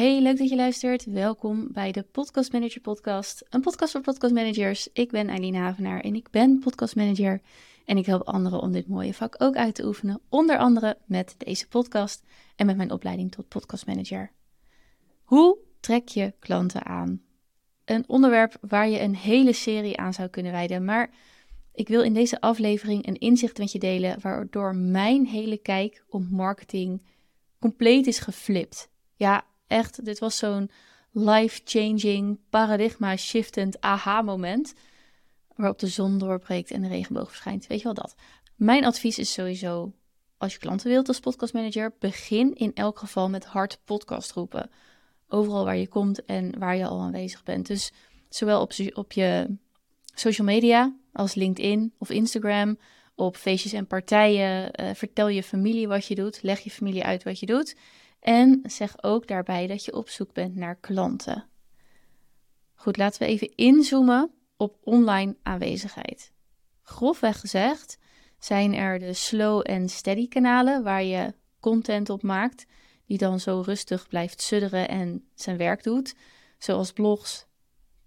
Hey, leuk dat je luistert. Welkom bij de Podcast Manager Podcast, een podcast voor podcast managers. Ik ben Eileen Havenaar en ik ben podcast manager en ik help anderen om dit mooie vak ook uit te oefenen, onder andere met deze podcast en met mijn opleiding tot podcast manager. Hoe trek je klanten aan? Een onderwerp waar je een hele serie aan zou kunnen wijden, maar ik wil in deze aflevering een inzicht met je delen waardoor mijn hele kijk op marketing compleet is geflipt. Ja, echt, dit was zo'n life-changing, paradigma-shiftend aha-moment. Waarop de zon doorbreekt en de regenboog verschijnt. Weet je wel dat? Mijn advies is sowieso, als je klanten wilt als podcastmanager, begin in elk geval met hard podcast roepen. Overal waar je komt en waar je al aanwezig bent. Dus zowel op, op je social media als LinkedIn of Instagram, op feestjes en partijen. Uh, vertel je familie wat je doet, leg je familie uit wat je doet. En zeg ook daarbij dat je op zoek bent naar klanten. Goed, laten we even inzoomen op online aanwezigheid. Grofweg gezegd zijn er de slow en steady kanalen waar je content op maakt, die dan zo rustig blijft sudderen en zijn werk doet, zoals blogs,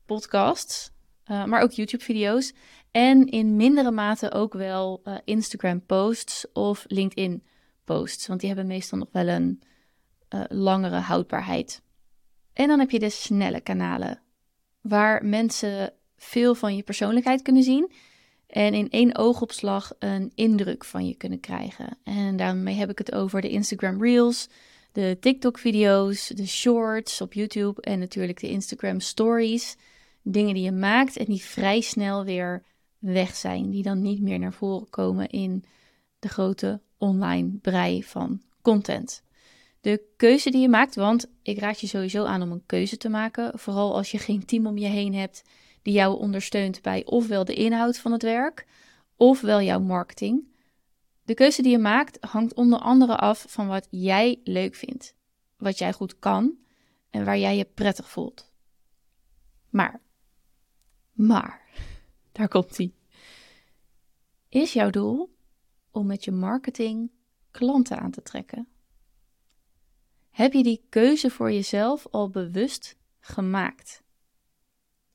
podcasts, uh, maar ook YouTube-video's en in mindere mate ook wel uh, Instagram-posts of LinkedIn-posts, want die hebben meestal nog wel een uh, langere houdbaarheid. En dan heb je de snelle kanalen, waar mensen veel van je persoonlijkheid kunnen zien en in één oogopslag een indruk van je kunnen krijgen. En daarmee heb ik het over de Instagram Reels, de TikTok-video's, de Shorts op YouTube en natuurlijk de Instagram Stories. Dingen die je maakt en die vrij snel weer weg zijn, die dan niet meer naar voren komen in de grote online brei van content de keuze die je maakt. Want ik raad je sowieso aan om een keuze te maken. Vooral als je geen team om je heen hebt die jou ondersteunt bij ofwel de inhoud van het werk, ofwel jouw marketing. De keuze die je maakt hangt onder andere af van wat jij leuk vindt, wat jij goed kan en waar jij je prettig voelt. Maar, maar, daar komt ie. Is jouw doel om met je marketing klanten aan te trekken? Heb je die keuze voor jezelf al bewust gemaakt?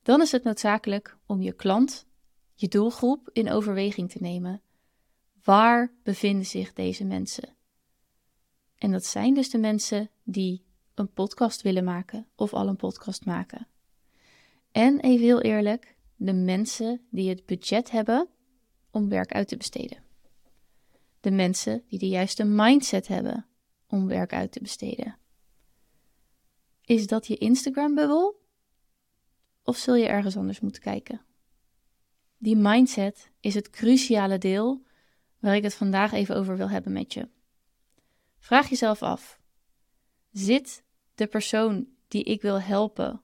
Dan is het noodzakelijk om je klant, je doelgroep in overweging te nemen. Waar bevinden zich deze mensen? En dat zijn dus de mensen die een podcast willen maken of al een podcast maken. En even heel eerlijk, de mensen die het budget hebben om werk uit te besteden. De mensen die de juiste mindset hebben om werk uit te besteden. Is dat je Instagram-bubbel? Of zul je ergens anders moeten kijken? Die mindset is het cruciale deel waar ik het vandaag even over wil hebben met je. Vraag jezelf af: zit de persoon die ik wil helpen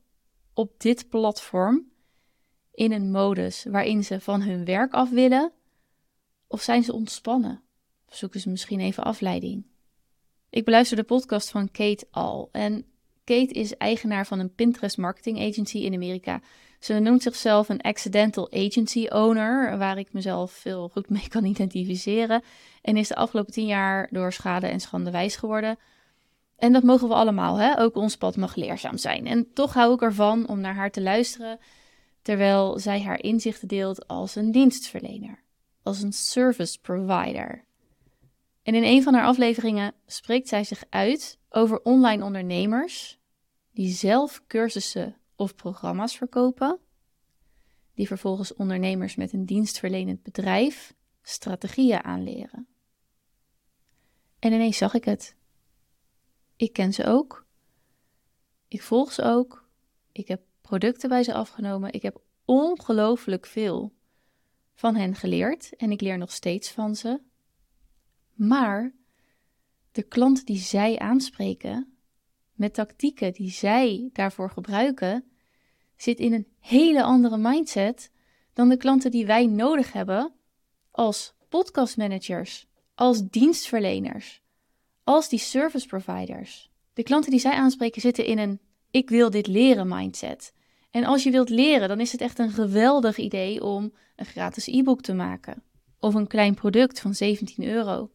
op dit platform in een modus waarin ze van hun werk af willen? Of zijn ze ontspannen? Of zoeken ze misschien even afleiding? Ik beluister de podcast van Kate al. En Kate is eigenaar van een Pinterest marketing agency in Amerika. Ze noemt zichzelf een accidental agency owner, waar ik mezelf veel goed mee kan identificeren. En is de afgelopen tien jaar door schade en schande wijs geworden. En dat mogen we allemaal, hè? ook ons pad mag leerzaam zijn. En toch hou ik ervan om naar haar te luisteren, terwijl zij haar inzichten deelt als een dienstverlener, als een service provider. En in een van haar afleveringen spreekt zij zich uit over online ondernemers die zelf cursussen of programma's verkopen, die vervolgens ondernemers met een dienstverlenend bedrijf strategieën aanleren. En ineens zag ik het. Ik ken ze ook. Ik volg ze ook. Ik heb producten bij ze afgenomen. Ik heb ongelooflijk veel van hen geleerd en ik leer nog steeds van ze. Maar de klant die zij aanspreken, met tactieken die zij daarvoor gebruiken, zit in een hele andere mindset dan de klanten die wij nodig hebben als podcastmanagers, als dienstverleners, als die service providers. De klanten die zij aanspreken zitten in een ik wil dit leren mindset. En als je wilt leren, dan is het echt een geweldig idee om een gratis e-book te maken of een klein product van 17 euro.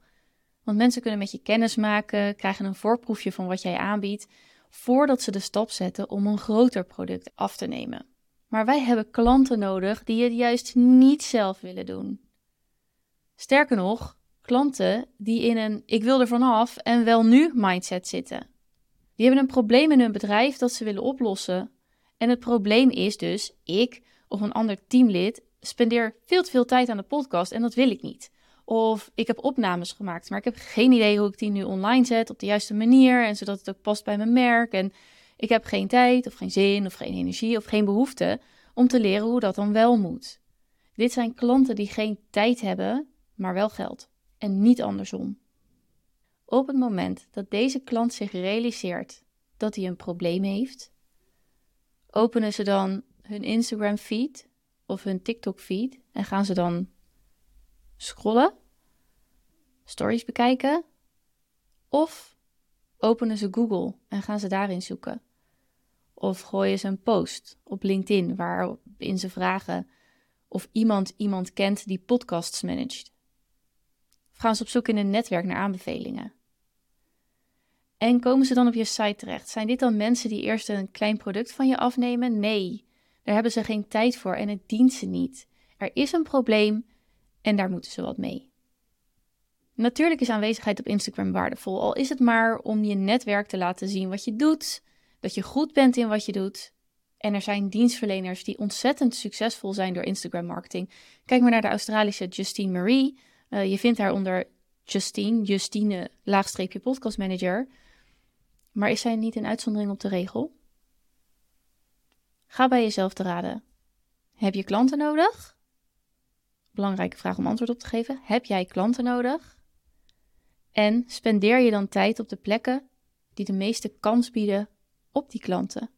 Want mensen kunnen met je kennis maken, krijgen een voorproefje van wat jij aanbiedt. voordat ze de stap zetten om een groter product af te nemen. Maar wij hebben klanten nodig die het juist niet zelf willen doen. Sterker nog, klanten die in een ik wil er vanaf en wel nu mindset zitten. Die hebben een probleem in hun bedrijf dat ze willen oplossen. En het probleem is dus, ik of een ander teamlid spendeer veel te veel tijd aan de podcast en dat wil ik niet. Of ik heb opnames gemaakt, maar ik heb geen idee hoe ik die nu online zet op de juiste manier en zodat het ook past bij mijn merk. En ik heb geen tijd of geen zin of geen energie of geen behoefte om te leren hoe dat dan wel moet. Dit zijn klanten die geen tijd hebben, maar wel geld en niet andersom. Op het moment dat deze klant zich realiseert dat hij een probleem heeft, openen ze dan hun Instagram feed of hun TikTok feed en gaan ze dan scrollen, stories bekijken of openen ze Google en gaan ze daarin zoeken. Of gooien ze een post op LinkedIn waarin ze vragen of iemand iemand kent die podcasts managt. Of gaan ze op zoek in een netwerk naar aanbevelingen. En komen ze dan op je site terecht? Zijn dit dan mensen die eerst een klein product van je afnemen? Nee, daar hebben ze geen tijd voor en het dient ze niet. Er is een probleem en daar moeten ze wat mee. Natuurlijk is aanwezigheid op Instagram waardevol, al is het maar om je netwerk te laten zien wat je doet, dat je goed bent in wat je doet. En er zijn dienstverleners die ontzettend succesvol zijn door Instagram marketing. Kijk maar naar de Australische Justine Marie. Uh, je vindt haar onder Justine, Justine, laagstreepje podcastmanager. Maar is zij niet een uitzondering op de regel? Ga bij jezelf te raden. Heb je klanten nodig? Belangrijke vraag om antwoord op te geven. Heb jij klanten nodig? En spendeer je dan tijd op de plekken die de meeste kans bieden op die klanten?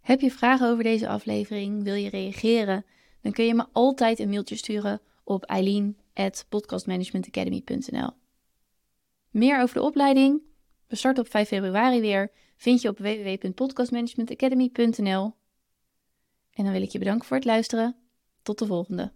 Heb je vragen over deze aflevering? Wil je reageren? Dan kun je me altijd een mailtje sturen op eileen.podcastmanagementacademy.nl Meer over de opleiding? We starten op 5 februari weer. Vind je op www.podcastmanagementacademy.nl En dan wil ik je bedanken voor het luisteren. Tot de volgende.